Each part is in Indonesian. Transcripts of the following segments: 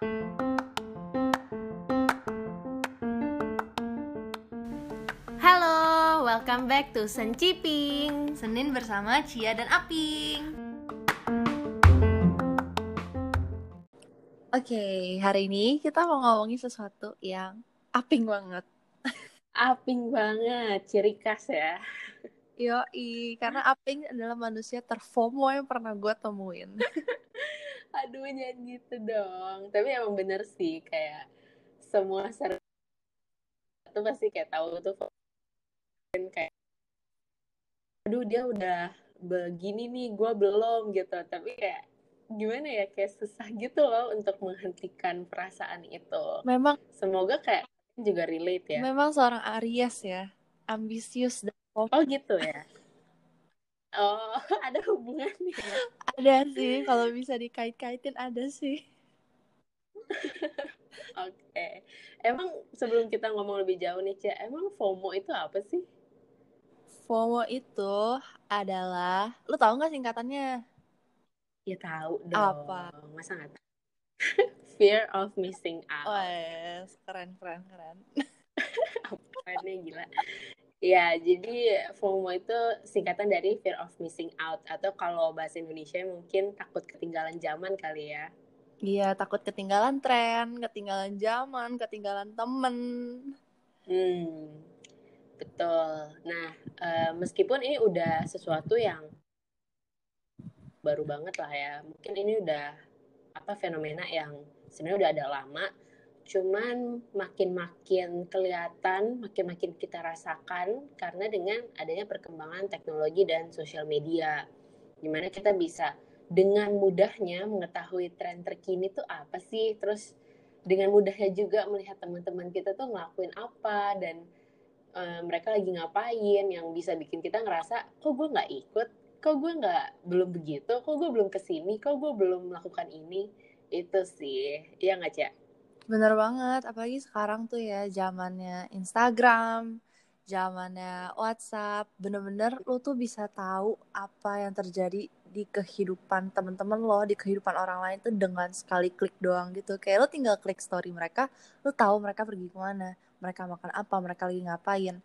Halo, welcome back to Senciping. Senin bersama Cia dan Aping. Oke, hari ini kita mau ngomongin sesuatu yang aping banget. Aping banget, ciri khas ya. Yoi, karena aping adalah manusia terfomo yang pernah gue temuin. Aduh, jangan gitu dong. Tapi emang bener sih, kayak semua ser itu pasti kayak tahu tuh dan kayak aduh dia udah begini nih gue belum gitu. Tapi kayak gimana ya kayak susah gitu loh untuk menghentikan perasaan itu. Memang semoga kayak juga relate ya. Memang seorang Aries ya, ambisius dan oh gitu ya oh ada hubungannya Ada sih, kalau bisa dikait-kaitin ada sih. Oke, emang sebelum kita ngomong lebih jauh nih, Cia, emang FOMO itu apa sih? FOMO itu adalah, lu tahu nggak singkatannya? Ya tahu dong. Apa? Masa nggak tahu? Fear of missing out. Wes, keren, keren, keren. Apanya gila. Ya, jadi FOMO itu singkatan dari fear of missing out atau kalau bahasa Indonesia mungkin takut ketinggalan zaman kali ya. Iya, takut ketinggalan tren, ketinggalan zaman, ketinggalan temen. Hmm, betul. Nah, eh, meskipun ini udah sesuatu yang baru banget lah ya. Mungkin ini udah apa fenomena yang sebenarnya udah ada lama, cuman makin-makin kelihatan, makin-makin kita rasakan karena dengan adanya perkembangan teknologi dan sosial media, di mana kita bisa dengan mudahnya mengetahui tren terkini tuh apa sih, terus dengan mudahnya juga melihat teman-teman kita tuh ngelakuin apa dan eh, mereka lagi ngapain yang bisa bikin kita ngerasa kok gue nggak ikut? Kok gue nggak belum begitu? Kok gue belum ke sini? Kok gue belum melakukan ini? Itu sih. Iya nggak cak Bener banget, apalagi sekarang tuh ya zamannya Instagram, zamannya WhatsApp, bener-bener lu tuh bisa tahu apa yang terjadi di kehidupan teman-teman lo, di kehidupan orang lain tuh dengan sekali klik doang gitu. Kayak lo tinggal klik story mereka, lu tahu mereka pergi ke mana, mereka makan apa, mereka lagi ngapain.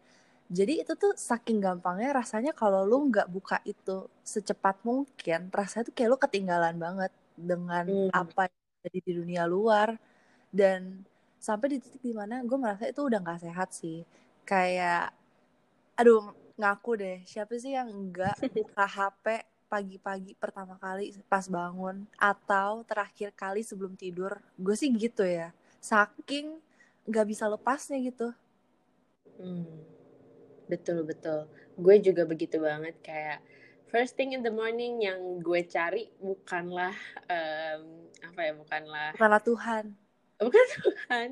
Jadi itu tuh saking gampangnya rasanya kalau lu nggak buka itu secepat mungkin, rasanya tuh kayak lu ketinggalan banget dengan Hmm. apa yang terjadi di dunia luar dan sampai di titik di mana gue merasa itu udah nggak sehat sih. Kayak aduh ngaku deh siapa sih yang enggak buka HP pagi-pagi pertama kali pas bangun atau terakhir kali sebelum tidur? Gue sih gitu ya. Saking nggak bisa lepasnya gitu. Hmm, betul betul. Gue juga begitu banget. Kayak first thing in the morning yang gue cari bukanlah em, apa ya bukanlah bukanlah Tuhan bukan Tuhan.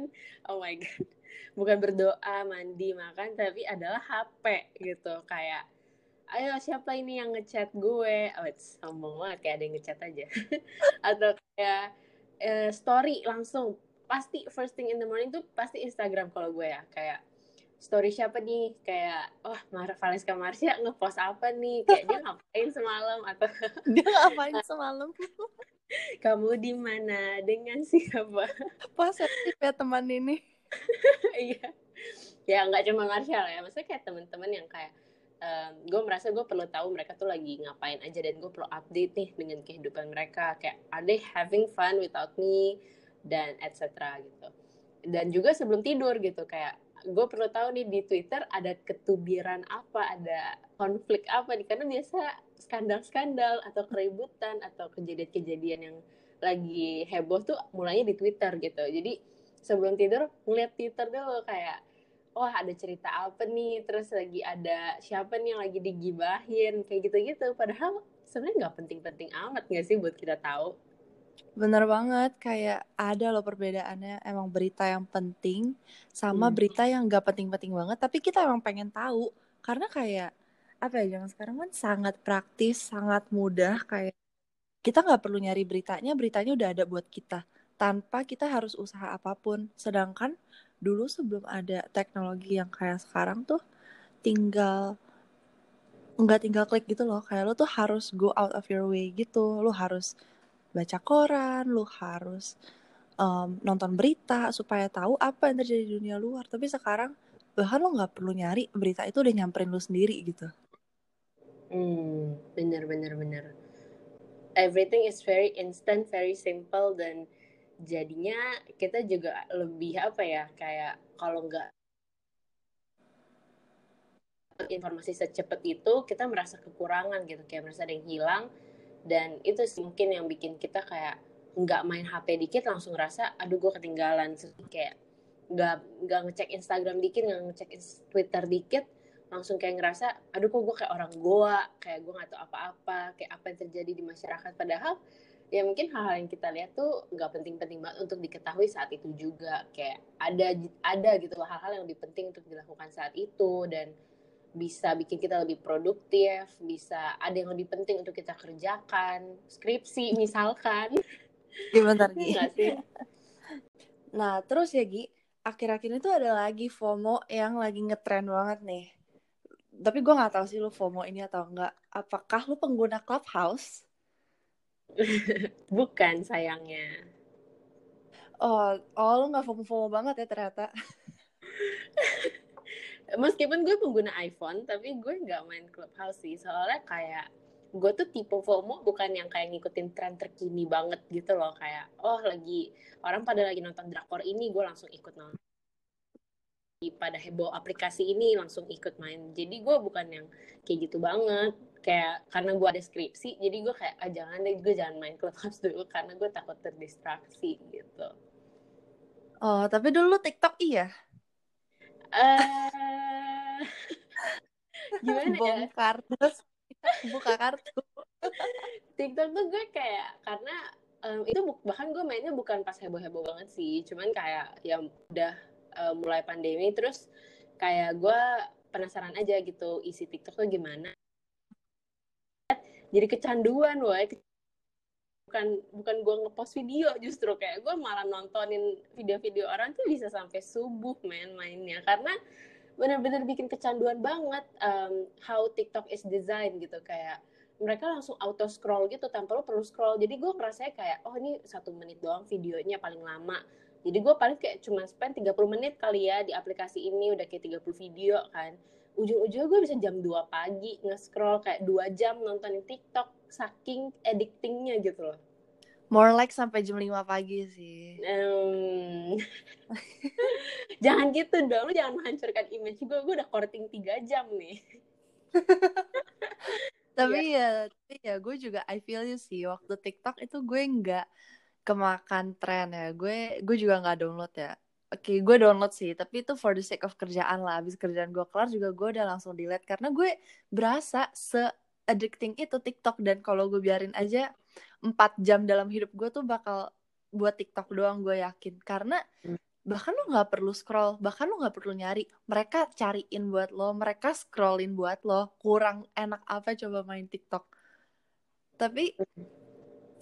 Oh my god. Bukan berdoa, mandi, makan tapi adalah HP gitu kayak ayo siapa ini yang ngechat gue? Oh, it's sombong banget kayak ada yang ngechat aja. Atau kayak eh, story langsung pasti first thing in the morning tuh pasti Instagram kalau gue ya kayak story siapa nih? Kayak wah Mar Valeska Marsha ngepost apa nih? Kayak dia ngapain semalam? Atau dia ngapain semalam? Kamu di mana? Dengan siapa? Positif ya teman ini. Iya. Ya nggak cuma Marshall ya. Maksudnya kayak teman-teman yang kayak gue merasa gue perlu tahu mereka tuh lagi ngapain aja dan gue perlu update nih dengan kehidupan mereka. Kayak are they having fun without me? Dan etc gitu. Dan juga sebelum tidur gitu kayak gue perlu tahu nih di Twitter ada ketubiran apa ada konflik apa nih? Karena biasa skandal-skandal atau keributan atau kejadian-kejadian yang lagi heboh tuh mulainya di Twitter gitu. Jadi sebelum tidur ngeliat Twitter dulu kayak wah ada cerita apa nih? Terus lagi ada siapa nih yang lagi digibahin? Kayak gitu-gitu. Padahal sebenarnya nggak penting-penting amat nggak sih buat kita tahu Bener banget, kayak ada loh perbedaannya emang berita yang penting sama Hmm. berita yang gak penting-penting banget, tapi kita emang pengen tahu. Karena kayak, apa ya, zaman sekarang kan sangat praktis, sangat mudah, kayak kita nggak perlu nyari beritanya, beritanya udah ada buat kita. Tanpa kita harus usaha apa pun. Sedangkan dulu sebelum ada teknologi yang kayak sekarang tuh, tinggal nggak tinggal klik gitu loh kayak lo tuh harus go out of your way gitu lo harus baca koran lo harus um, nonton berita supaya tahu apa yang terjadi di dunia luar. Tapi sekarang bahkan lo nggak perlu nyari berita itu udah nyamperin lo sendiri gitu. Hmm bener bener bener. Everything is very instant very simple dan jadinya kita juga lebih apa ya kayak kalau nggak informasi secepat itu kita merasa kekurangan gitu. Kayak merasa ada yang hilang dan itu mungkin yang bikin kita kayak nggak main HP dikit langsung rasa aduh gue ketinggalan. Kayak nggak nggak ngecek Instagram dikit nggak ngecek Twitter dikit langsung kayak ngerasa aduh kok gue kayak orang goa kayak gue nggak tahu apa-apa kayak apa yang terjadi di masyarakat. Padahal ya mungkin hal-hal yang kita lihat tuh nggak penting-penting banget untuk diketahui saat itu juga. Kayak ada ada gitu hal-hal yang lebih penting untuk dilakukan saat itu. Dan bisa bikin kita lebih produktif, bisa ada yang lebih penting untuk kita kerjakan, skripsi misalkan. Gimana Gi? Nah, terus ya Gi, akhir-akhir ini tuh ada lagi FOMO yang lagi ngetren banget nih. Tapi gue gak tahu sih lu FOMO ini atau enggak. Apakah lu pengguna Clubhouse? Bukan sayangnya. Oh, oh lu gak FOMO-FOMO banget ya ternyata. meskipun gue pengguna iPhone tapi gue nggak main Clubhouse sih. Soalnya kayak gue tuh tipe FOMO bukan yang kayak ngikutin tren terkini banget gitu loh. Kayak oh lagi orang pada lagi nonton drakor ini gue langsung ikut nonton. Pada heboh aplikasi ini langsung ikut main. Jadi gue bukan yang kayak gitu banget. Kayak karena gue ada skripsi jadi gue kayak ah, jangan deh gue jangan main clubhouse dulu karena gue takut terdistraksi gitu. Oh tapi dulu TikTok iya uh, gimana ya? bongkar. Terus buka kartu. TikTok tuh gue kayak karena um, itu bahkan gue mainnya bukan pas heboh-heboh banget sih. Cuman kayak yang udah uh, mulai pandemi terus kayak gue penasaran aja gitu isi TikTok tuh gimana. Jadi kecanduan woy bukan bukan gue ngepost video justru. Kayak gue malah nontonin video-video orang tuh bisa sampai subuh main mainnya. Karena benar-benar bikin kecanduan banget um, how TikTok is design gitu. Kayak mereka langsung auto scroll gitu tanpa lo perlu scroll. Jadi gue ngerasa kayak oh ini satu menit doang videonya paling lama. Jadi gue paling kayak cuma spend 30 menit kali ya di aplikasi ini udah kayak 30 video kan. Ujung-ujungnya gue bisa jam 2 pagi nge-scroll kayak 2 jam nontonin TikTok saking addictingnya gitu loh. More like sampai jam 5 pagi sih. Um, jangan gitu dong, lu jangan menghancurkan image gue. Gue udah courting 3 jam nih. tapi yeah. ya, tapi ya gue juga I feel you sih. Waktu TikTok itu gue nggak kemakan tren ya. Gue gue juga nggak download ya. Oke, okay, gue download sih, tapi itu for the sake of kerjaan lah. Abis kerjaan gue kelar juga gue udah langsung delete karena gue berasa se addicting itu TikTok. Dan kalau gue biarin aja empat jam dalam hidup gue tuh bakal buat TikTok doang gue yakin. Karena hmm. bahkan lo nggak perlu scroll bahkan lo nggak perlu nyari. Mereka cariin buat lo mereka scrollin buat lo. Kurang enak apa coba main TikTok. Tapi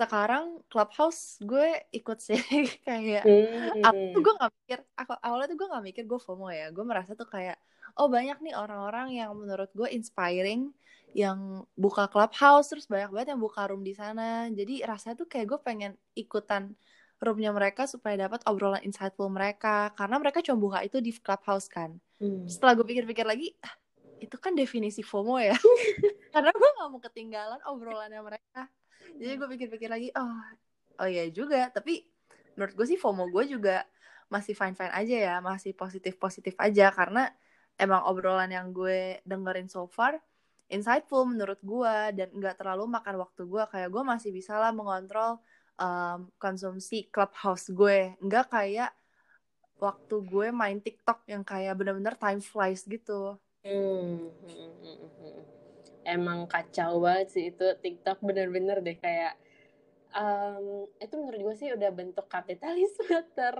sekarang clubhouse gue ikut sih kayak hmm. aku tuh gue nggak mikir aku awalnya tuh gue nggak mikir gue FOMO ya. Gue merasa tuh kayak oh banyak nih orang-orang yang menurut gue inspiring yang buka clubhouse terus banyak banget yang buka room di sana. Jadi rasanya tuh kayak gue pengen ikutan roomnya mereka supaya dapat obrolan insightful mereka. Karena mereka cuma buka itu di clubhouse kan. Hmm. setelah gue pikir-pikir lagi ah, itu kan definisi FOMO ya. Karena gue gak mau ketinggalan obrolannya mereka. Jadi gue pikir-pikir lagi oh oh ya juga. Tapi menurut gue sih FOMO gue juga masih fine fine aja ya. Masih positif positif aja. Karena emang obrolan yang gue dengerin so far insightful menurut gue dan nggak terlalu makan waktu gue kayak gue masih bisa lah mengontrol um, konsumsi clubhouse gue. Nggak kayak waktu gue main TikTok yang kayak bener-bener time flies gitu. Hmm, hmm, hmm, hmm. Emang kacau banget sih itu TikTok bener-bener deh. Kayak um, itu menurut gue sih udah bentuk kapitalisme ter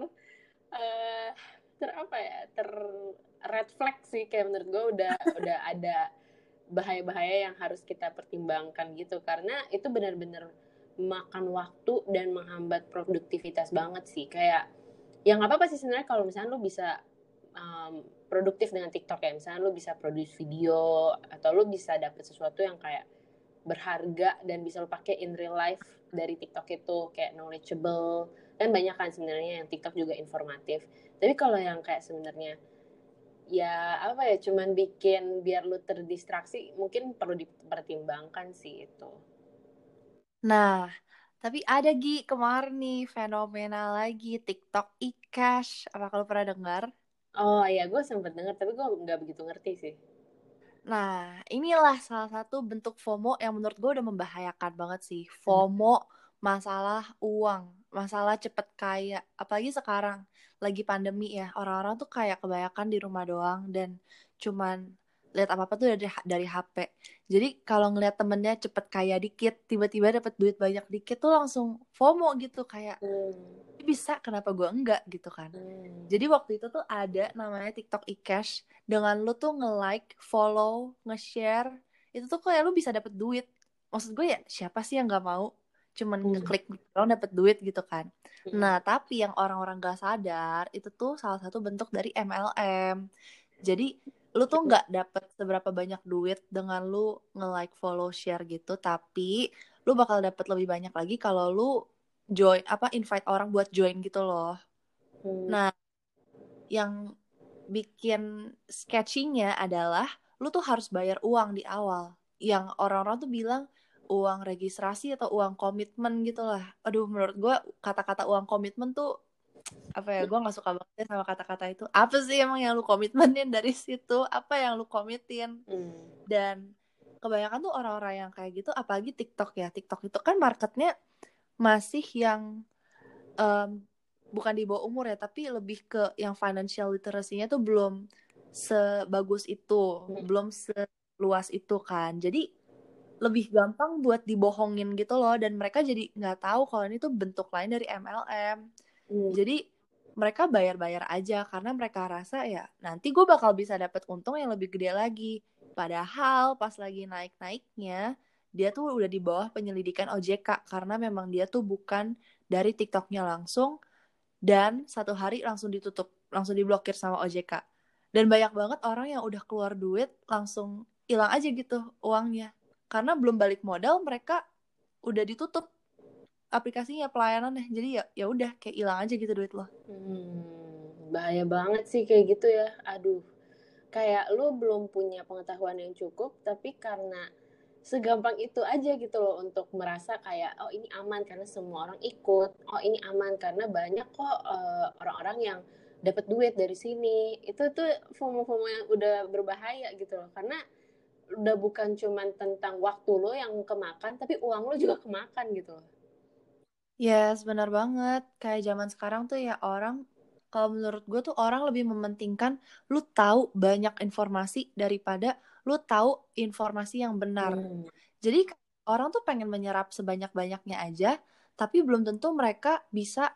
uh, ter apa ya? Ter red flag sih. Kayak menurut gue udah udah ada bahaya-bahaya yang harus kita pertimbangkan gitu. Karena itu benar-benar makan waktu dan menghambat produktivitas banget sih. Kayak yang apa apa sih sebenarnya kalau misalnya lu bisa um, produktif dengan TikTok ya. Misalnya lu bisa produce video atau lu bisa dapet sesuatu yang kayak berharga dan bisa lu pakai in real life dari TikTok itu kayak knowledgeable. Kan banyak kan sebenarnya yang TikTok juga informatif. Tapi kalau yang kayak sebenarnya ya apa ya cuman bikin biar lu terdistraksi mungkin perlu dipertimbangkan sih itu. Nah tapi ada Gi kemarin nih fenomena lagi TikTok e-cash apa kalau pernah dengar oh iya gue sempet dengar tapi gue nggak begitu ngerti sih. Nah, inilah salah satu bentuk FOMO yang menurut gue udah membahayakan banget sih. FOMO masalah uang, masalah cepet kaya. Apalagi sekarang lagi pandemi ya, orang-orang tuh kayak kebanyakan di rumah doang dan cuman lihat apa-apa tuh dari dari HP. Jadi kalau ngeliat temennya cepet kaya dikit, tiba-tiba dapat duit banyak dikit tuh langsung FOMO gitu kayak hmm bisa kenapa gue enggak gitu kan hmm. jadi waktu itu tuh ada namanya TikTok e-cash dengan lu tuh nge-like follow nge-share itu tuh kayak lu bisa dapet duit maksud gue ya siapa sih yang nggak mau cuman hmm. ngeklik lo dapet duit gitu kan hmm. nah tapi yang orang-orang gak sadar itu tuh salah satu bentuk dari MLM jadi lu tuh nggak dapet seberapa banyak duit dengan lu nge-like follow share gitu tapi lu bakal dapet lebih banyak lagi kalau lu join apa invite orang buat join gitu loh. Hmm. Nah, yang bikin sketchingnya adalah lu tuh harus bayar uang di awal. Yang orang-orang tuh bilang uang registrasi atau uang komitmen gitu lah. Aduh, menurut gue kata-kata uang komitmen tuh apa ya gue nggak suka banget sama kata-kata itu apa sih emang yang lu komitmenin dari situ apa yang lu komitin hmm. dan kebanyakan tuh orang-orang yang kayak gitu apalagi TikTok ya TikTok itu kan marketnya masih yang um, bukan di bawah umur ya tapi lebih ke yang financial literacy-nya tuh belum sebagus itu hmm. belum seluas itu kan jadi lebih gampang buat dibohongin gitu loh dan mereka jadi nggak tahu kalau ini tuh bentuk lain dari MLM hmm. jadi mereka bayar-bayar aja karena mereka rasa ya nanti gue bakal bisa dapet untung yang lebih gede lagi padahal pas lagi naik-naiknya dia tuh udah di bawah penyelidikan OJK karena memang dia tuh bukan dari TikToknya langsung dan satu hari langsung ditutup, langsung diblokir sama OJK. Dan banyak banget orang yang udah keluar duit langsung hilang aja gitu uangnya. Karena belum balik modal mereka udah ditutup aplikasinya pelayanannya. Jadi ya ya udah kayak hilang aja gitu duit lo. Hmm, bahaya banget sih kayak gitu ya. Aduh. Kayak lu belum punya pengetahuan yang cukup tapi karena segampang itu aja gitu loh untuk merasa kayak oh ini aman karena semua orang ikut oh ini aman karena banyak kok uh, orang-orang yang dapat duit dari sini itu tuh FOMO-FOMO yang udah berbahaya gitu loh karena udah bukan cuman tentang waktu lo yang kemakan tapi uang lo juga kemakan gitu loh Yes, benar banget. Kayak zaman sekarang tuh ya orang kalau menurut gue tuh orang lebih mementingkan lu tahu banyak informasi daripada lu tahu informasi yang benar. Hmm. Jadi orang tuh pengen menyerap sebanyak-banyaknya aja, tapi belum tentu mereka bisa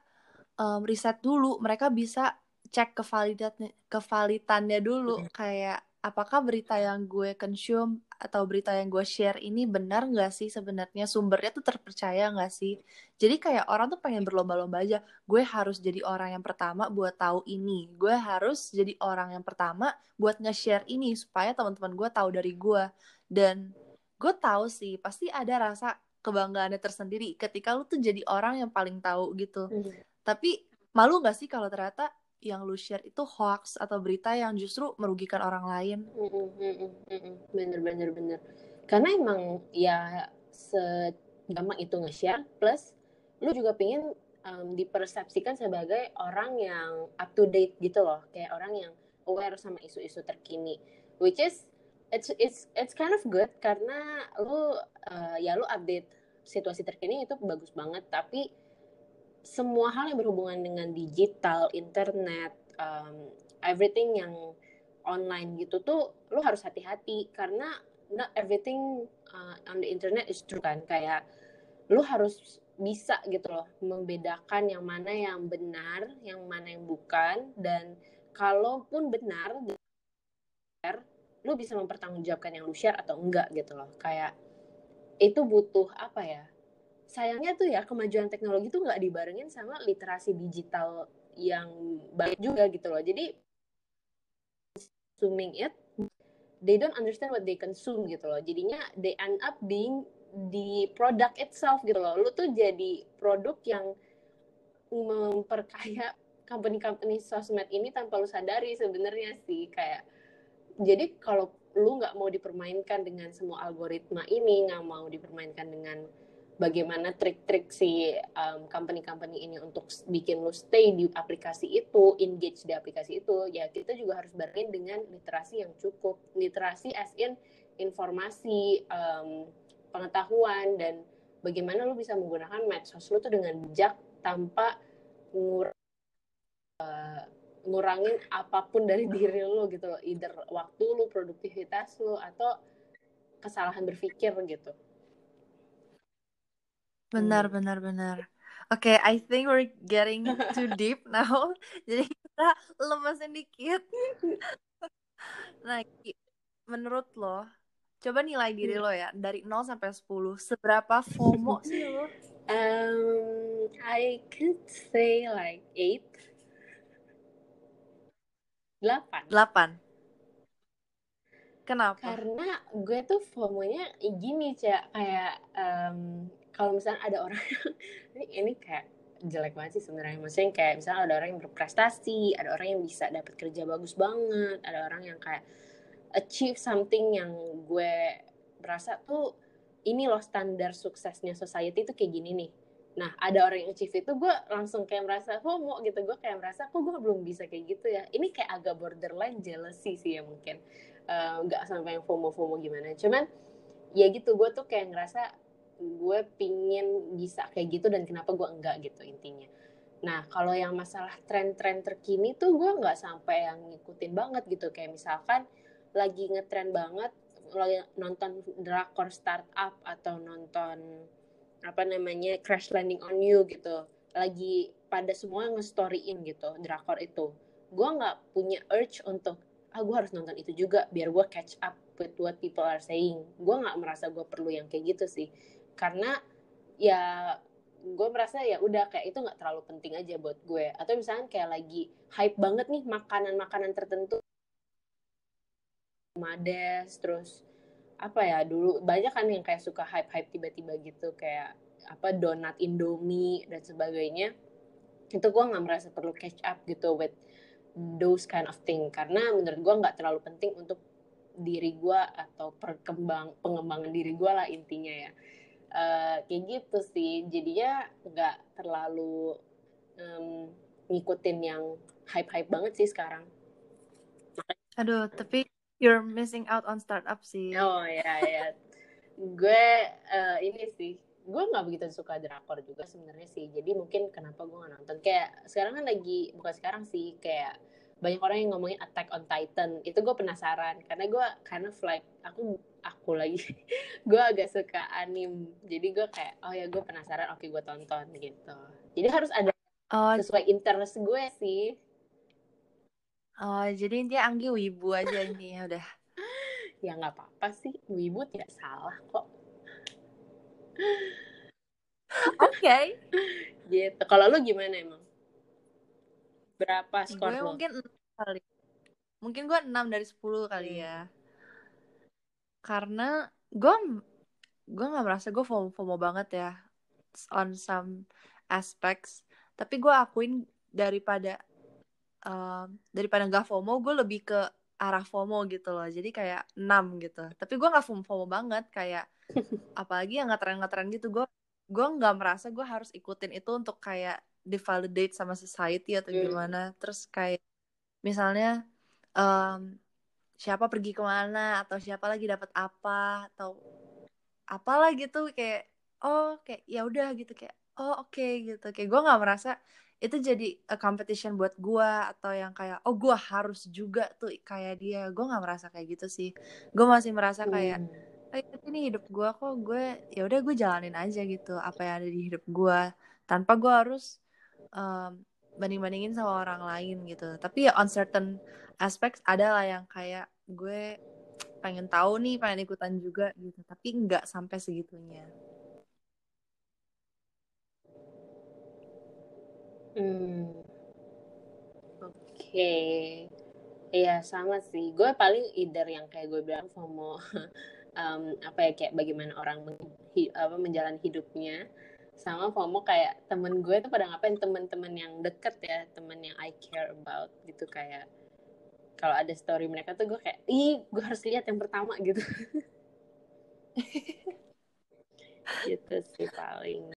um, riset dulu, mereka bisa cek kevalidannya, kevalitannya dulu, hmm. kayak apakah berita yang gue consume atau berita yang gue share ini benar nggak sih sebenarnya? Sumbernya tuh terpercaya nggak sih? Jadi kayak orang tuh pengen berlomba-lomba aja. Gue harus jadi orang yang pertama buat tahu ini. Gue harus jadi orang yang pertama buat nge-share ini supaya teman-teman gue tahu dari gue. Dan gue tahu sih pasti ada rasa kebanggaannya tersendiri ketika lu tuh jadi orang yang paling tahu gitu. Mm. tapi malu nggak sih kalau ternyata yang lu share itu hoax atau berita yang justru merugikan orang lain. Bener bener bener. Karena emang ya segampang itu nge-share plus lu juga pingin um, dipersepsikan sebagai orang yang up to date gitu loh, kayak orang yang aware sama isu-isu terkini. Which is it's it's it's kind of good karena lu uh, ya lu update situasi terkini itu bagus banget tapi semua hal yang berhubungan dengan digital, internet, um, everything yang online gitu tuh lu harus hati-hati karena not everything uh, on the internet is true kan. Kayak lu harus bisa gitu loh membedakan yang mana yang benar, yang mana yang bukan dan kalaupun benar lu bisa mempertanggungjawabkan yang lu share atau enggak gitu loh. Kayak itu butuh apa ya sayangnya tuh ya kemajuan teknologi tuh nggak dibarengin sama literasi digital yang baik juga gitu loh. Jadi consuming it, they don't understand what they consume gitu loh. Jadinya they end up being the product itself gitu loh. Lu tuh jadi produk yang memperkaya company-company sosmed ini tanpa lu sadari sebenarnya sih kayak jadi kalau lu nggak mau dipermainkan dengan semua algoritma ini nggak mau dipermainkan dengan bagaimana trik-trik si um, company-company ini untuk bikin lu stay di aplikasi itu, engage di aplikasi itu, ya kita juga harus barengin dengan literasi yang cukup. Literasi as in informasi, um, pengetahuan, dan bagaimana lu bisa menggunakan medsos lu tuh dengan bijak tanpa ngur uh, ngurangin apa pun dari diri lu gitu loh. Either waktu lu, produktivitas lu, atau kesalahan berpikir gitu. Benar, hmm. benar, benar. Oke, okay, I think we're getting too deep now. Jadi kita lemesin dikit. nah, menurut lo, coba nilai diri lo ya dari 0 sampai 10, seberapa FOMO sih lo? Um, I could say like 8. 8. 8. Kenapa? Karena gue tuh FOMO-nya gini, Cak. Kayak um, kalau misalnya ada orang ini, ini kayak jelek banget sih sebenarnya. Maksudnya kayak misalnya ada orang yang berprestasi ada orang yang bisa dapat kerja bagus banget ada orang yang kayak achieve something yang gue merasa tuh ini loh standar suksesnya society itu kayak gini nih. Nah ada orang yang achieve itu gue langsung kayak merasa FOMO gitu. Gue kayak merasa kok gue belum bisa kayak gitu ya? Ini kayak agak borderline jealousy sih ya mungkin. Eh, nggak uh, sampai yang FOMO FOMO gimana. Cuman ya gitu gue tuh kayak ngerasa gue pingin bisa kayak gitu dan kenapa gue enggak gitu intinya. Nah kalau yang masalah tren-tren terkini tuh gue nggak sampai yang ngikutin banget gitu. Kayak misalkan lagi ngetren banget lagi nonton drakor startup atau nonton apa namanya crash landing on you gitu. Lagi pada semua nge-storyin gitu drakor itu. Gue nggak punya urge untuk ah gue harus nonton itu juga biar gue catch up with what people are saying. Gue nggak merasa gue perlu yang kayak gitu sih karena ya gue merasa ya udah kayak itu nggak terlalu penting aja buat gue. Atau misalnya kayak lagi hype banget nih makanan-makanan tertentu. Mades terus apa ya dulu banyak kan yang kayak suka hype hype tiba-tiba gitu kayak apa donat indomie dan sebagainya. Itu gue nggak merasa perlu catch up gitu with those kind of thing. Karena menurut gue nggak terlalu penting untuk diri gue atau perkembang pengembangan diri gue lah intinya ya uh, kayak gitu sih. Jadinya nggak terlalu um, ngikutin yang hype-hype banget sih sekarang. Aduh tapi you're missing out on startup sih. Oh ya ya gue uh, ini sih gue nggak begitu suka drakor juga sebenarnya sih. Jadi mungkin kenapa gue nggak nonton? Kayak sekarang kan lagi bukan sekarang sih kayak banyak orang yang ngomongin Attack on Titan. Itu gue penasaran karena gue karena flight aku aku lagi. Gue agak suka anim. Jadi gue kayak oh ya gue penasaran oke gue tonton gitu. Jadi harus ada oh. sesuai interest gue sih. Oh jadi intinya Anggi wibu aja intinya udah. Ya nggak apa-apa sih. Wibu tidak salah kok. Oke. Okay. gitu. Kalau lu gimana emang? Berapa skor gue lo? mungkin kali. Mungkin gue 6 dari 10 kali hmm. ya karena gue gue nggak merasa gue FOMO, FOMO banget ya on some aspects. Tapi gue akuin daripada uh, daripada nggak FOMO gue lebih ke arah FOMO gitu loh. Jadi kayak 6 gitu. Tapi gue nggak FOMO, FOMO banget. Kayak apalagi yang ngetren-ngetren gitu gue gue nggak merasa gue harus ikutin itu untuk kayak divalidate sama society atau hmm. gimana. Terus kayak misalnya um, siapa pergi ke mana atau siapa lagi dapat apa atau apalah gitu kayak oh kayak ya udah gitu kayak oh oke okay, gitu. Kayak gue nggak merasa itu jadi a competition buat gue atau yang kayak oh gue harus juga tuh kayak dia. Gue nggak merasa kayak gitu sih. Gue masih merasa kayak hmm. oh, ini hidup gue kok gue ya udah gue jalanin aja gitu apa yang ada di hidup gue tanpa gue harus um, banding-bandingin sama orang lain gitu. Tapi ya on certain aspects ada lah yang kayak gue pengen tahu nih pengen ikutan juga gitu. Tapi nggak sampai segitunya. Hmm. Oke. Okay. Iya sama sih. Gue paling either yang kayak gue bilang FOMO um, apa ya kayak bagaimana orang apa menjalani hidupnya sama FOMO kayak temen gue tuh pada ngapain? Temen-temen yang deket ya temen yang I care about gitu kayak kalau ada story mereka tuh gue kayak ih gue harus lihat yang pertama gitu. Gitu sih paling.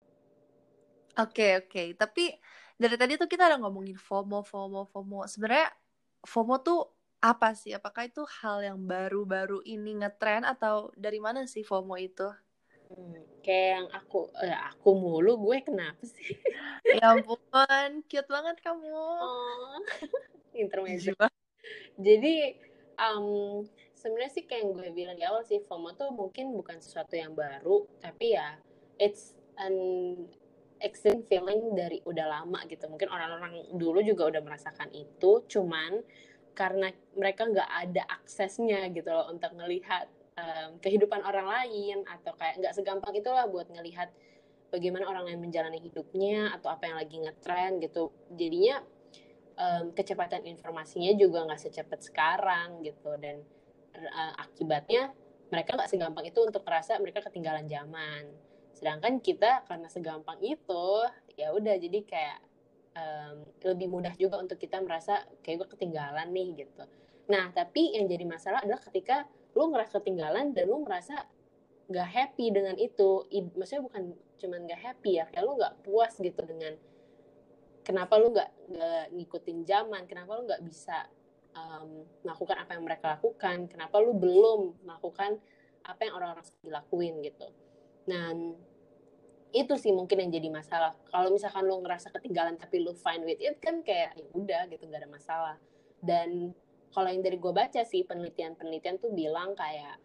Oke okay, oke. Okay. tapi dari tadi tuh kita ada ngomongin FOMO FOMO FOMO. Sebenarnya FOMO tuh apa sih? Apakah itu hal yang baru-baru ini ngetren atau dari mana sih FOMO itu Hmm, kayak yang aku eh, aku mulu gue kenapa sih? ya ampun, cute banget kamu. Oh, intermezzo. Jadi um, sebenarnya sih kayak yang gue bilang di awal sih FOMO tuh mungkin bukan sesuatu yang baru, tapi ya it's an extreme feeling dari udah lama gitu. Mungkin orang-orang dulu juga udah merasakan itu, cuman karena mereka nggak ada aksesnya gitu loh untuk ngelihat um, kehidupan orang lain atau kayak nggak segampang itulah buat ngelihat bagaimana orang lain menjalani hidupnya atau apa yang lagi ngetren gitu. Jadinya um, kecepatan informasinya juga nggak secepat sekarang gitu dan uh, akibatnya mereka nggak segampang itu untuk merasa mereka ketinggalan zaman. Sedangkan kita karena segampang itu ya udah jadi kayak um, lebih mudah juga untuk kita merasa kayak gue ketinggalan nih gitu nah tapi yang jadi masalah adalah ketika lu ngerasa ketinggalan dan lu ngerasa gak happy dengan itu. I, maksudnya bukan cuman gak happy ya kayak lu gak puas gitu dengan kenapa lu gak, gak ngikutin zaman kenapa lu gak bisa um, melakukan apa yang mereka lakukan kenapa lu belum melakukan apa yang orang-orang dilakuin gitu. Dan itu sih mungkin yang jadi masalah. Kalau misalkan lu ngerasa ketinggalan tapi lu fine with it kan kayak ya udah gitu gak ada masalah. Dan kalau yang dari gue baca sih penelitian-penelitian tuh bilang kayak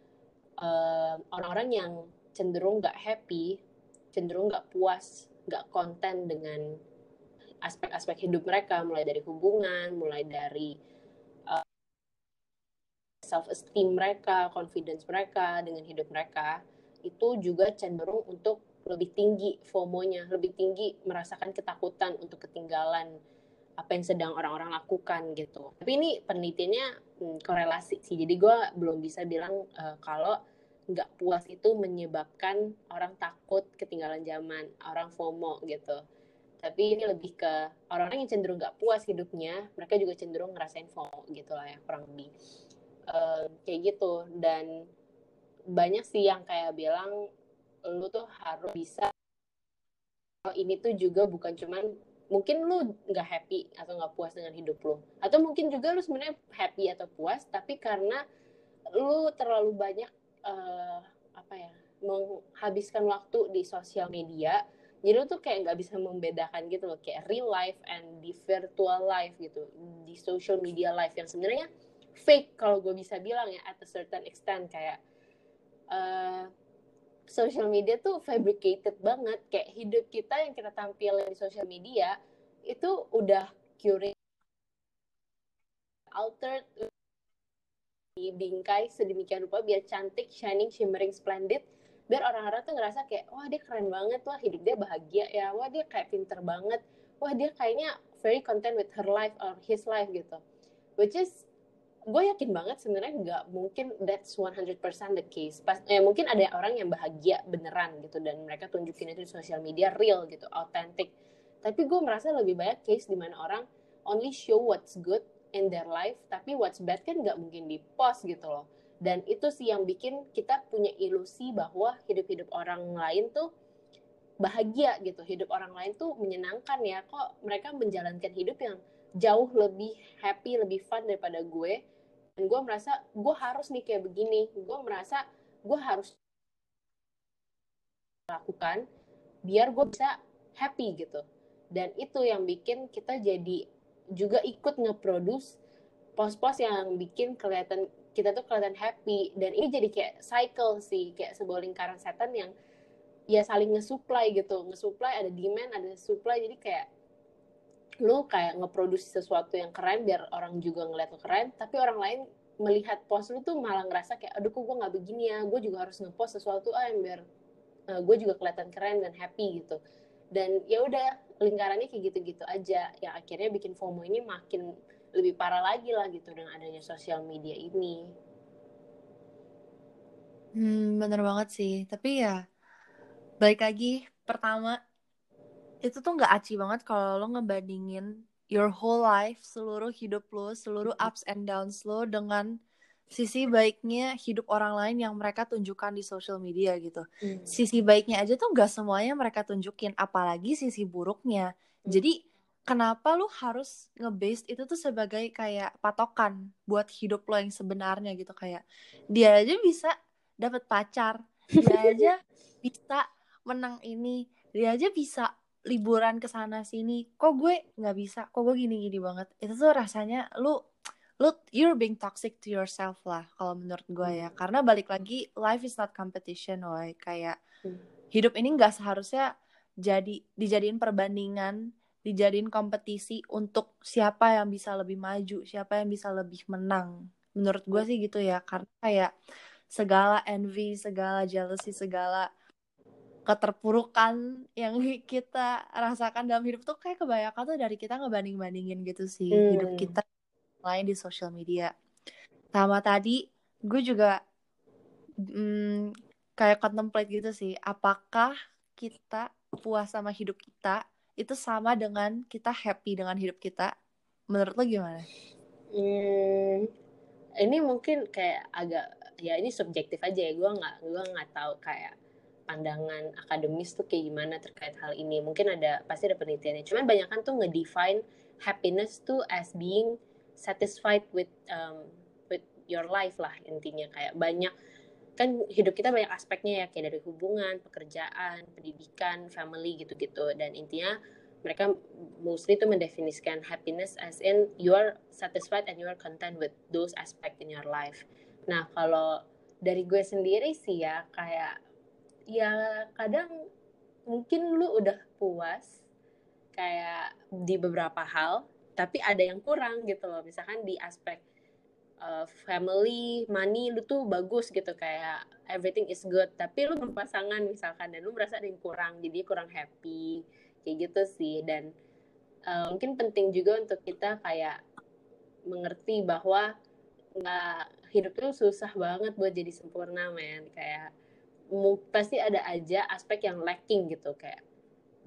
orang orang-orang yang cenderung gak happy, cenderung gak puas, gak konten dengan aspek-aspek hidup mereka, mulai dari hubungan, mulai dari uh, self esteem mereka, confidence mereka dengan hidup mereka, itu juga cenderung untuk lebih tinggi FOMO-nya, lebih tinggi merasakan ketakutan untuk ketinggalan apa yang sedang orang-orang lakukan gitu. Tapi ini penelitiannya hmm, korelasi sih. Jadi gue belum bisa bilang uh, kalau nggak puas itu menyebabkan orang takut ketinggalan zaman, orang FOMO gitu. Tapi ini lebih ke orang-orang yang cenderung nggak puas hidupnya, mereka juga cenderung ngerasain FOMO gitu lah ya kurang lebih. Uh, kayak gitu dan banyak sih yang kayak bilang lu tuh harus bisa ini tuh juga bukan cuman mungkin lu nggak happy atau nggak puas dengan hidup lu. Atau mungkin juga lu sebenarnya happy atau puas tapi karena lu terlalu banyak uh, apa ya menghabiskan waktu di sosial media jadi lu tuh kayak nggak bisa membedakan gitu loh kayak real life and the virtual life gitu di social media life yang sebenarnya fake kalau gue bisa bilang ya at a certain extent. Kayak uh, social media tuh fabricated banget. Kayak hidup kita yang kita tampilin di social media itu udah curate altered dibingkai sedemikian rupa biar cantik shining shimmering splendid. Biar orang-orang tuh ngerasa kayak wah dia keren banget. Wah hidup dia bahagia ya. Wah dia kayak pinter banget. Wah dia kayaknya very content with her life or his life gitu. Which is gue yakin banget sebenarnya nggak mungkin that's 100% the case. Pas, ya mungkin ada orang yang bahagia beneran gitu dan mereka tunjukin itu di sosial media real gitu, authentic. Tapi gue merasa lebih banyak case di mana orang only show what's good in their life, tapi what's bad kan nggak mungkin di post gitu loh. Dan itu sih yang bikin kita punya ilusi bahwa hidup-hidup orang lain tuh bahagia gitu, hidup orang lain tuh menyenangkan ya. Kok mereka menjalankan hidup yang jauh lebih happy, lebih fun daripada gue dan gue merasa gue harus nih kayak begini. Gue merasa gue harus lakukan biar gue bisa happy gitu. Dan itu yang bikin kita jadi juga ikut nge-produce post-post yang bikin kelihatan kita tuh kelihatan happy. Dan ini jadi kayak cycle sih kayak sebuah lingkaran setan yang ya saling nge-supply gitu. Nge-supply ada demand ada supply. Jadi kayak lu kayak ngeproduksi sesuatu yang keren biar orang juga ngeliat lu keren tapi orang lain melihat post lu tuh malah ngerasa kayak aduh kok gue nggak begini ya gue juga harus ngepost sesuatu ah yang biar uh, gue juga kelihatan keren dan happy gitu dan ya udah lingkarannya kayak gitu-gitu aja yang akhirnya bikin FOMO ini makin lebih parah lagi lah gitu dengan adanya sosial media ini. Hmm, bener banget sih. Tapi ya, balik lagi, pertama, itu tuh nggak aci banget kalau lo ngebandingin your whole life seluruh hidup lo seluruh ups and downs lo dengan sisi baiknya hidup orang lain yang mereka tunjukkan di social media gitu. Hmm. Sisi baiknya aja tuh nggak semuanya mereka tunjukin, apalagi sisi buruknya. Hmm. Jadi kenapa lu harus ngebase itu tuh sebagai kayak patokan buat hidup lo yang sebenarnya gitu kayak dia aja bisa dapat pacar, dia aja bisa menang ini, dia aja bisa liburan ke sana sini. Kok gue nggak bisa? Kok gue gini-gini banget? Itu tuh rasanya lu lu you're being toxic to yourself lah kalau menurut gue ya hmm. karena balik lagi life is not competition woy kayak hmm. hidup ini nggak seharusnya jadi dijadiin perbandingan dijadiin kompetisi untuk siapa yang bisa lebih maju siapa yang bisa lebih menang menurut gue sih gitu ya karena kayak segala envy segala jealousy segala keterpurukan yang kita rasakan dalam hidup tuh kayak kebanyakan tuh dari kita ngebanding bandingin gitu sih hmm. hidup kita lain di sosial media. Sama tadi gue juga hmm, kayak contemplate gitu sih, apakah kita puas sama hidup kita itu sama dengan kita happy dengan hidup kita? Menurut lo gimana? Hmm, ini mungkin kayak agak ya ini subjektif aja ya gue nggak gue nggak tahu kayak pandangan akademis tuh kayak gimana terkait hal ini? Mungkin ada pasti ada penelitiannya. Cuman banyak kan tuh ngedefine happiness tuh as being satisfied with um, with your life lah intinya. Kayak banyak kan hidup kita banyak aspeknya ya kayak dari hubungan, pekerjaan, pendidikan, family gitu-gitu. Dan intinya mereka mostly itu mendefinisikan happiness as in you are satisfied and you are content with those aspect in your life. Nah kalau dari gue sendiri sih ya kayak ya kadang mungkin lu udah puas kayak di beberapa hal tapi ada yang kurang gitu loh. Misalkan di aspek uh, family money lu tuh bagus gitu kayak everything is good. Tapi lu berpasangan misalkan dan lu merasa ada yang kurang jadi kurang happy kayak gitu sih. Dan uh, mungkin penting juga untuk kita kayak mengerti bahwa nggak hidup tuh susah banget buat jadi sempurna men. Kayak pasti ada aja aspek yang lacking gitu kayak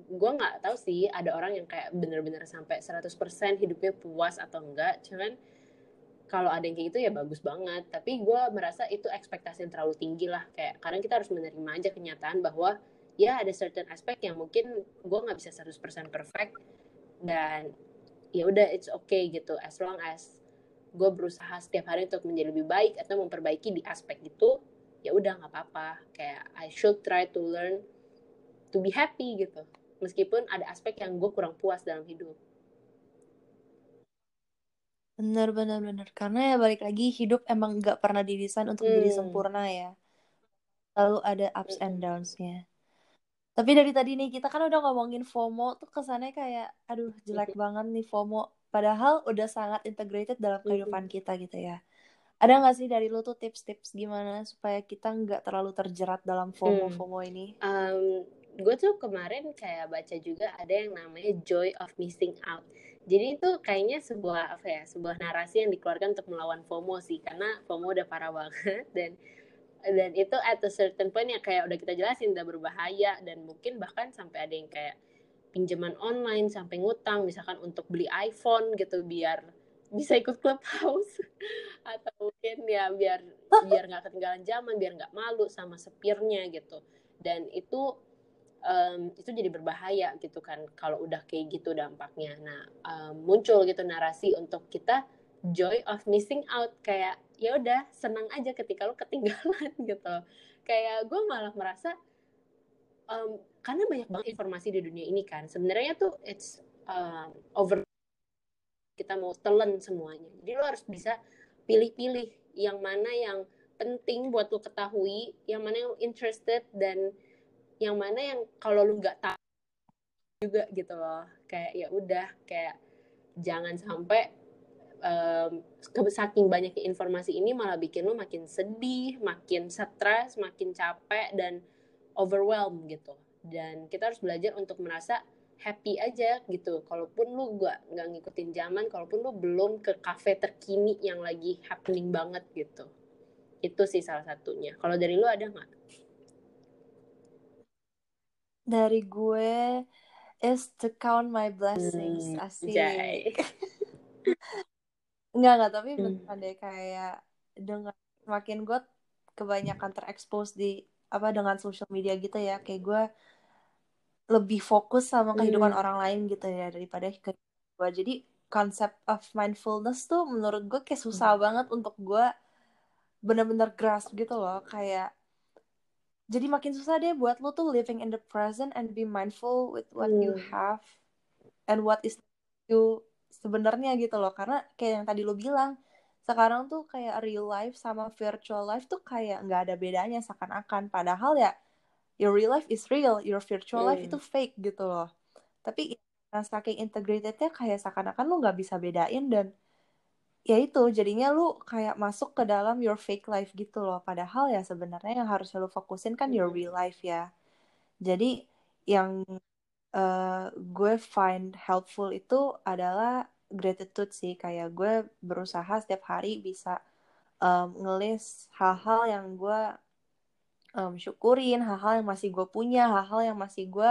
gue nggak tahu sih ada orang yang kayak bener-bener sampai 100% hidupnya puas atau enggak cuman kalau ada yang kayak gitu ya bagus banget. Tapi gue merasa itu ekspektasi yang terlalu tinggi lah kayak kadang kita harus menerima aja kenyataan bahwa ya ada certain aspek yang mungkin gue nggak bisa 100% perfect dan ya udah it's okay gitu. As long as gue berusaha setiap hari untuk menjadi lebih baik atau memperbaiki di aspek itu ya udah nggak apa-apa. Kayak I should try to learn to be happy gitu. Meskipun ada aspek yang gue kurang puas dalam hidup. Bener bener bener. Karena ya balik lagi hidup emang nggak pernah didesain untuk hmm. jadi sempurna ya. Lalu ada ups and downs-nya. Tapi dari tadi nih kita kan udah ngomongin FOMO tuh kesannya kayak aduh jelek banget nih FOMO. Padahal udah sangat integrated dalam kehidupan kita gitu ya ada nggak sih dari lu tuh tips-tips gimana supaya kita nggak terlalu terjerat dalam FOMO FOMO ini? Um, gue tuh kemarin kayak baca juga ada yang namanya joy of missing out. Jadi itu kayaknya sebuah apa ya, sebuah narasi yang dikeluarkan untuk melawan FOMO sih, karena FOMO udah parah banget dan dan itu at a certain point yang kayak udah kita jelasin udah berbahaya dan mungkin bahkan sampai ada yang kayak pinjaman online sampai ngutang misalkan untuk beli iPhone gitu biar bisa ikut clubhouse atau mungkin ya biar biar nggak ketinggalan zaman biar nggak malu sama sepirnya gitu dan itu um, itu jadi berbahaya gitu kan kalau udah kayak gitu dampaknya. Nah um, muncul gitu narasi untuk kita joy of missing out kayak ya udah senang aja ketika lo ketinggalan gitu. Kayak gue malah merasa um, karena banyak banget informasi di dunia ini kan sebenarnya tuh it's um, over kita mau telan semuanya. Jadi lo harus bisa pilih-pilih yang mana yang penting buat lo ketahui, yang mana yang interested dan yang mana yang kalau lu nggak tahu juga gitu loh kayak ya udah kayak jangan sampai um, saking banyaknya informasi ini malah bikin lu makin sedih, makin stres, makin capek dan overwhelmed gitu. Dan kita harus belajar untuk merasa happy aja gitu. Kalaupun lu gak nggak ngikutin zaman, kalaupun lu belum ke cafe terkini yang lagi happening banget gitu. Itu sih salah satunya. Kalau dari lu ada nggak? dari gue is to count my blessings Hmm, asik. Enggak, enggak, tapi Hmm. beneran deh kayak dengan semakin gue kebanyakan terekspos di apa dengan social media gitu ya, kayak gue lebih fokus sama kehidupan Hmm. orang lain gitu ya daripada ke gue. Jadi konsep of mindfulness tuh menurut gue kayak susah banget untuk gue bener-bener grasp gitu loh, kayak jadi makin susah deh buat lo tuh living in the present and be mindful with what you Hmm. have and what is you sebenarnya gitu loh karena kayak yang tadi lo bilang sekarang tuh kayak real life sama virtual life tuh kayak nggak ada bedanya seakan-akan padahal ya your real life is real your virtual life Hmm. itu fake gitu loh tapi karena saking integratednya kayak seakan-akan lo nggak bisa bedain dan ya itu jadinya lu kayak masuk ke dalam your fake life gitu loh padahal ya sebenarnya yang harus lu fokusin kan your Hmm. real life ya jadi yang eh, gue find helpful itu adalah gratitude sih kayak gue berusaha setiap hari bisa um, ngelis hal-hal yang gue um, syukurin hal-hal yang masih gue punya hal-hal yang masih gue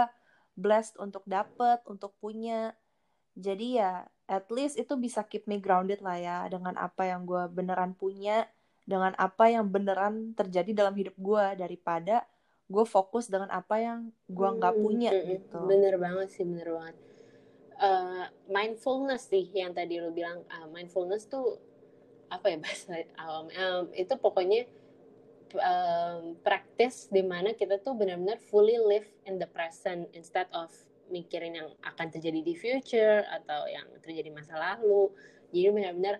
blessed untuk dapet untuk punya jadi ya at least itu bisa keep me grounded lah ya dengan apa yang gue beneran punya dengan apa yang beneran terjadi dalam hidup gue daripada gue fokus dengan apa yang gue nggak Hmm, punya hmm, hmm. gitu Bener banget sih, bener banget. Eh, mindfulness sih yang tadi lu bilang ah, mindfulness tuh apa ya bahasa awam Em, itu pokoknya um, practice di mana kita tuh benar-benar fully live in the present instead of mikirin yang akan terjadi di future atau yang terjadi masa lalu. Jadi benar-benar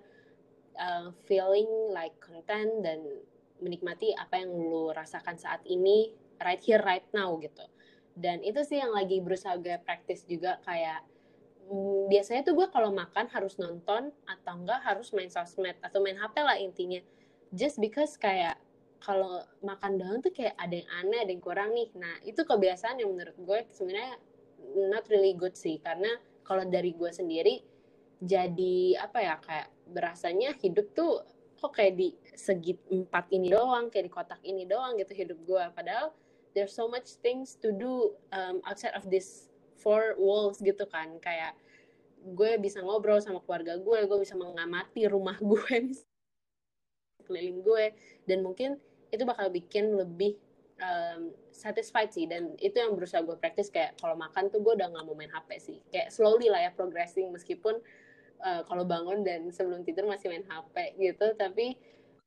uh, feeling like content dan menikmati apa yang lu rasakan saat ini right here right now gitu. Dan itu sih yang lagi berusaha gue practice juga kayak mm, biasanya tuh gue kalau makan harus nonton atau enggak harus main sosmed atau main HP lah intinya. Just because kayak kalau makan doang tuh kayak ada yang aneh ada yang kurang nih. Nah itu kebiasaan yang menurut gue sebenarnya not really good sih. Karena kalau dari gue sendiri jadi apa ya kayak berasanya hidup tuh kok kayak di segi empat ini doang kayak di kotak ini doang gitu hidup gue. Padahal there's so much things to do um, outside of this four walls gitu kan. Kayak gue bisa ngobrol sama keluarga gue gue bisa mengamati rumah gue keliling gue. Dan mungkin itu bakal bikin lebih um, satisfied sih. Dan itu yang berusaha gue praktis kayak kalau makan tuh gue udah nggak mau main HP sih. Kayak slowly lah ya progressing. Meskipun uh, kalau bangun dan sebelum tidur masih main HP gitu. Tapi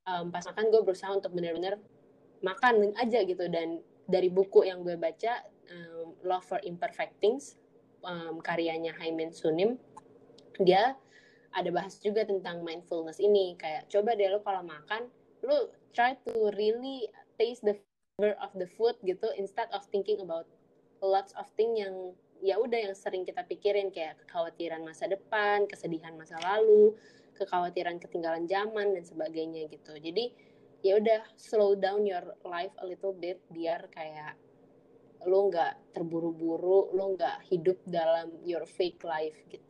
um, pas makan gue berusaha untuk benar-benar makan aja gitu. Dan dari buku yang gue baca um, Love for Imperfect Things um, karyanya Haimin Sunim dia ada bahas juga tentang mindfulness ini kayak coba deh lo kalau makan lo try to really taste the flavor of the food gitu instead of thinking about lots of thing yang ya udah yang sering kita pikirin kayak kekhawatiran masa depan, kesedihan masa lalu, kekhawatiran ketinggalan zaman dan sebagainya gitu. Jadi ya udah slow down your life a little bit biar kayak lo nggak terburu-buru, lo nggak hidup dalam your fake life gitu.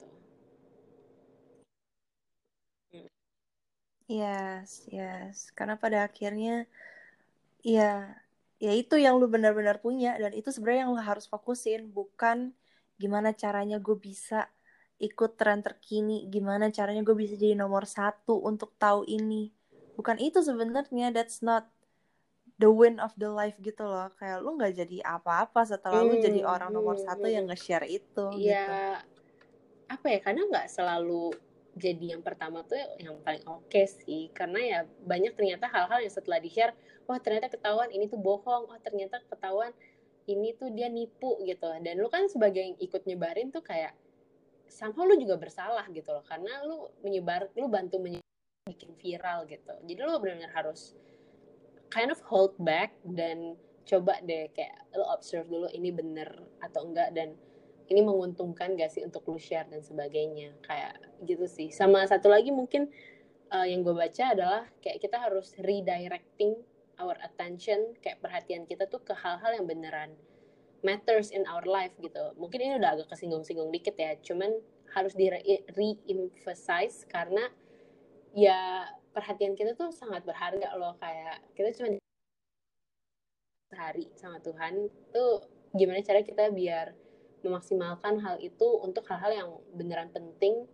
Yes, yes. Karena pada akhirnya ya ya itu yang lu benar-benar punya dan itu sebenarnya yang lu harus fokusin, bukan gimana caranya gue bisa ikut tren terkini, gimana caranya gue bisa jadi nomor satu untuk tahu ini. Bukan itu sebenarnya, that's not the win of the life gitu loh. Kayak lu nggak jadi apa-apa setelah lu jadi Hmm, orang nomor hmm, satu hmm. yang nge-share itu gitu. ya apa ya karena nggak selalu jadi yang pertama tuh yang paling oke sih. Karena ya banyak ternyata hal-hal yang setelah di share wah ternyata ketahuan ini tuh bohong. Wah ternyata ketahuan ini tuh dia nipu gitu. Dan lu kan sebagai yang ikut nyebarin tuh kayak somehow lu juga bersalah gitu loh. Karena lu menyebar lu bantu menyebar bikin viral gitu. Jadi lu benar-benar harus kind of hold back dan coba deh kayak lu observe dulu ini bener atau enggak. Dan ini menguntungkan gak sih untuk lu share dan sebagainya? Kayak gitu sih. Sama satu lagi mungkin uh, yang gue baca adalah kayak kita harus redirecting our attention kayak perhatian kita tuh ke hal-hal yang beneran matters in our life gitu. Mungkin ini udah agak kesinggung-singgung dikit ya cuman harus di re-emphasize karena ya perhatian kita tuh sangat berharga loh. Kayak kita cuma sehari sama Tuhan tuh gimana cara kita biar memaksimalkan hal itu untuk hal-hal yang beneran penting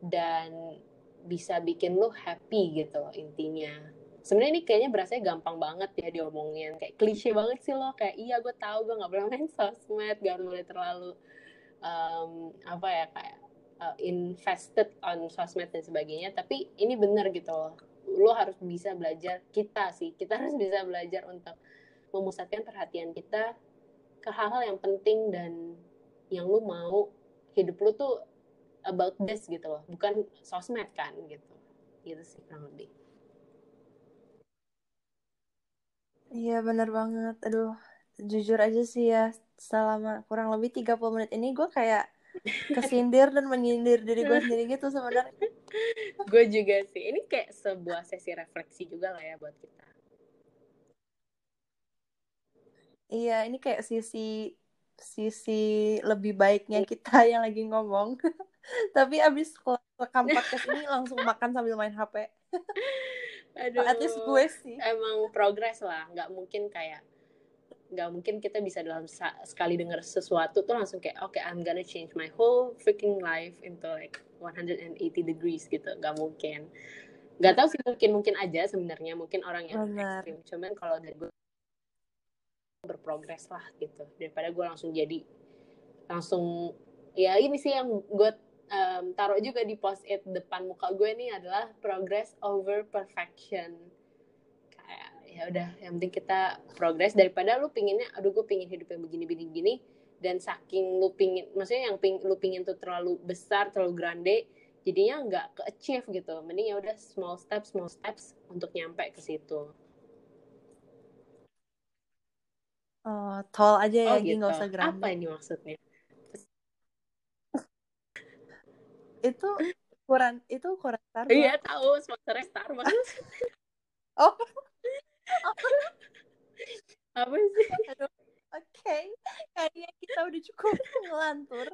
dan bisa bikin lo happy gitu loh intinya. Sebenarnya ini kayaknya berasanya gampang banget ya diomongin. Kayak klise banget sih lo. Kayak iya gue tahu gue nggak boleh main sosmed gak boleh terlalu um, apa ya kayak uh, invested on sosmed dan sebagainya. Tapi ini bener gitu loh. Lo harus bisa belajar kita sih kita harus bisa belajar untuk memusatkan perhatian kita ke hal-hal yang penting dan yang lo mau hidup lo tuh about this gitu loh. Bukan sosmed kan gitu. Gitu sih kurang lebih. Iya bener banget. Aduh jujur aja sih ya selama kurang lebih 30 menit ini gue kayak kesindir dan menyindir diri gue sendiri gitu sebenarnya. Gue juga sih. Ini kayak sebuah sesi refleksi juga lah ya buat kita. Iya ini kayak sisi sisi lebih baiknya kita yang lagi ngomong. Tapi abis rekam podcast ini langsung makan sambil main HP Aduh, at least gue sih. emang progres lah. Nggak mungkin kayak nggak mungkin kita bisa dalam sekali dengar sesuatu tuh langsung kayak oke okay, I'm gonna change my whole freaking life into like 180 degrees gitu. Nggak mungkin. Nggak tahu sih mungkin mungkin aja sebenarnya. Mungkin orang yang Benar. ekstrim. Cuman kalau dari gue berprogres lah gitu. Daripada gue langsung jadi langsung ya ini sih yang gue um, taruh juga di post it depan muka gue nih adalah progress over perfection. Kayak ya udah yang penting kita progress daripada lu pinginnya aduh gue pingin hidup yang begini begini gini dan saking lu pingin maksudnya yang ping, lu pingin tuh terlalu besar terlalu grande jadinya nggak ke achieve gitu. Mending ya udah small steps small steps untuk nyampe ke situ oh tol aja ya oh, gitu. nggak usah grande apa ini maksudnya itu ukuran itu ukuran Starbucks. Iya tahu sponsornya Starbucks. oh. Apa sih? Oke, okay. kayaknya kita udah cukup ngelantur.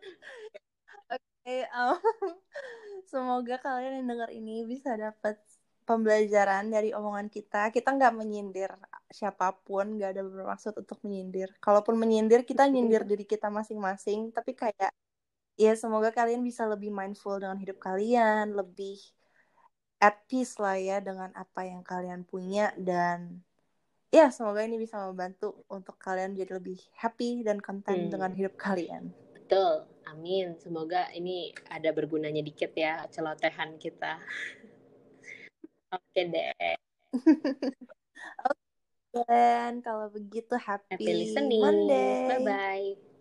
Oke, okay, um, semoga kalian yang dengar ini bisa dapat pembelajaran dari omongan kita. Kita nggak menyindir siapa pun, nggak ada bermaksud untuk menyindir. Kalaupun menyindir, kita nyindir diri kita masing-masing. Tapi kayak ya semoga kalian bisa lebih mindful dengan hidup kalian, lebih at peace lah ya dengan apa yang kalian punya dan ya semoga ini bisa membantu untuk kalian jadi lebih happy dan content hmm. dengan hidup kalian. Betul, amin. Semoga ini ada bergunanya dikit ya celotehan kita. Oke deh. Oke, dan kalau begitu happy, happy listening. Monday. Bye bye.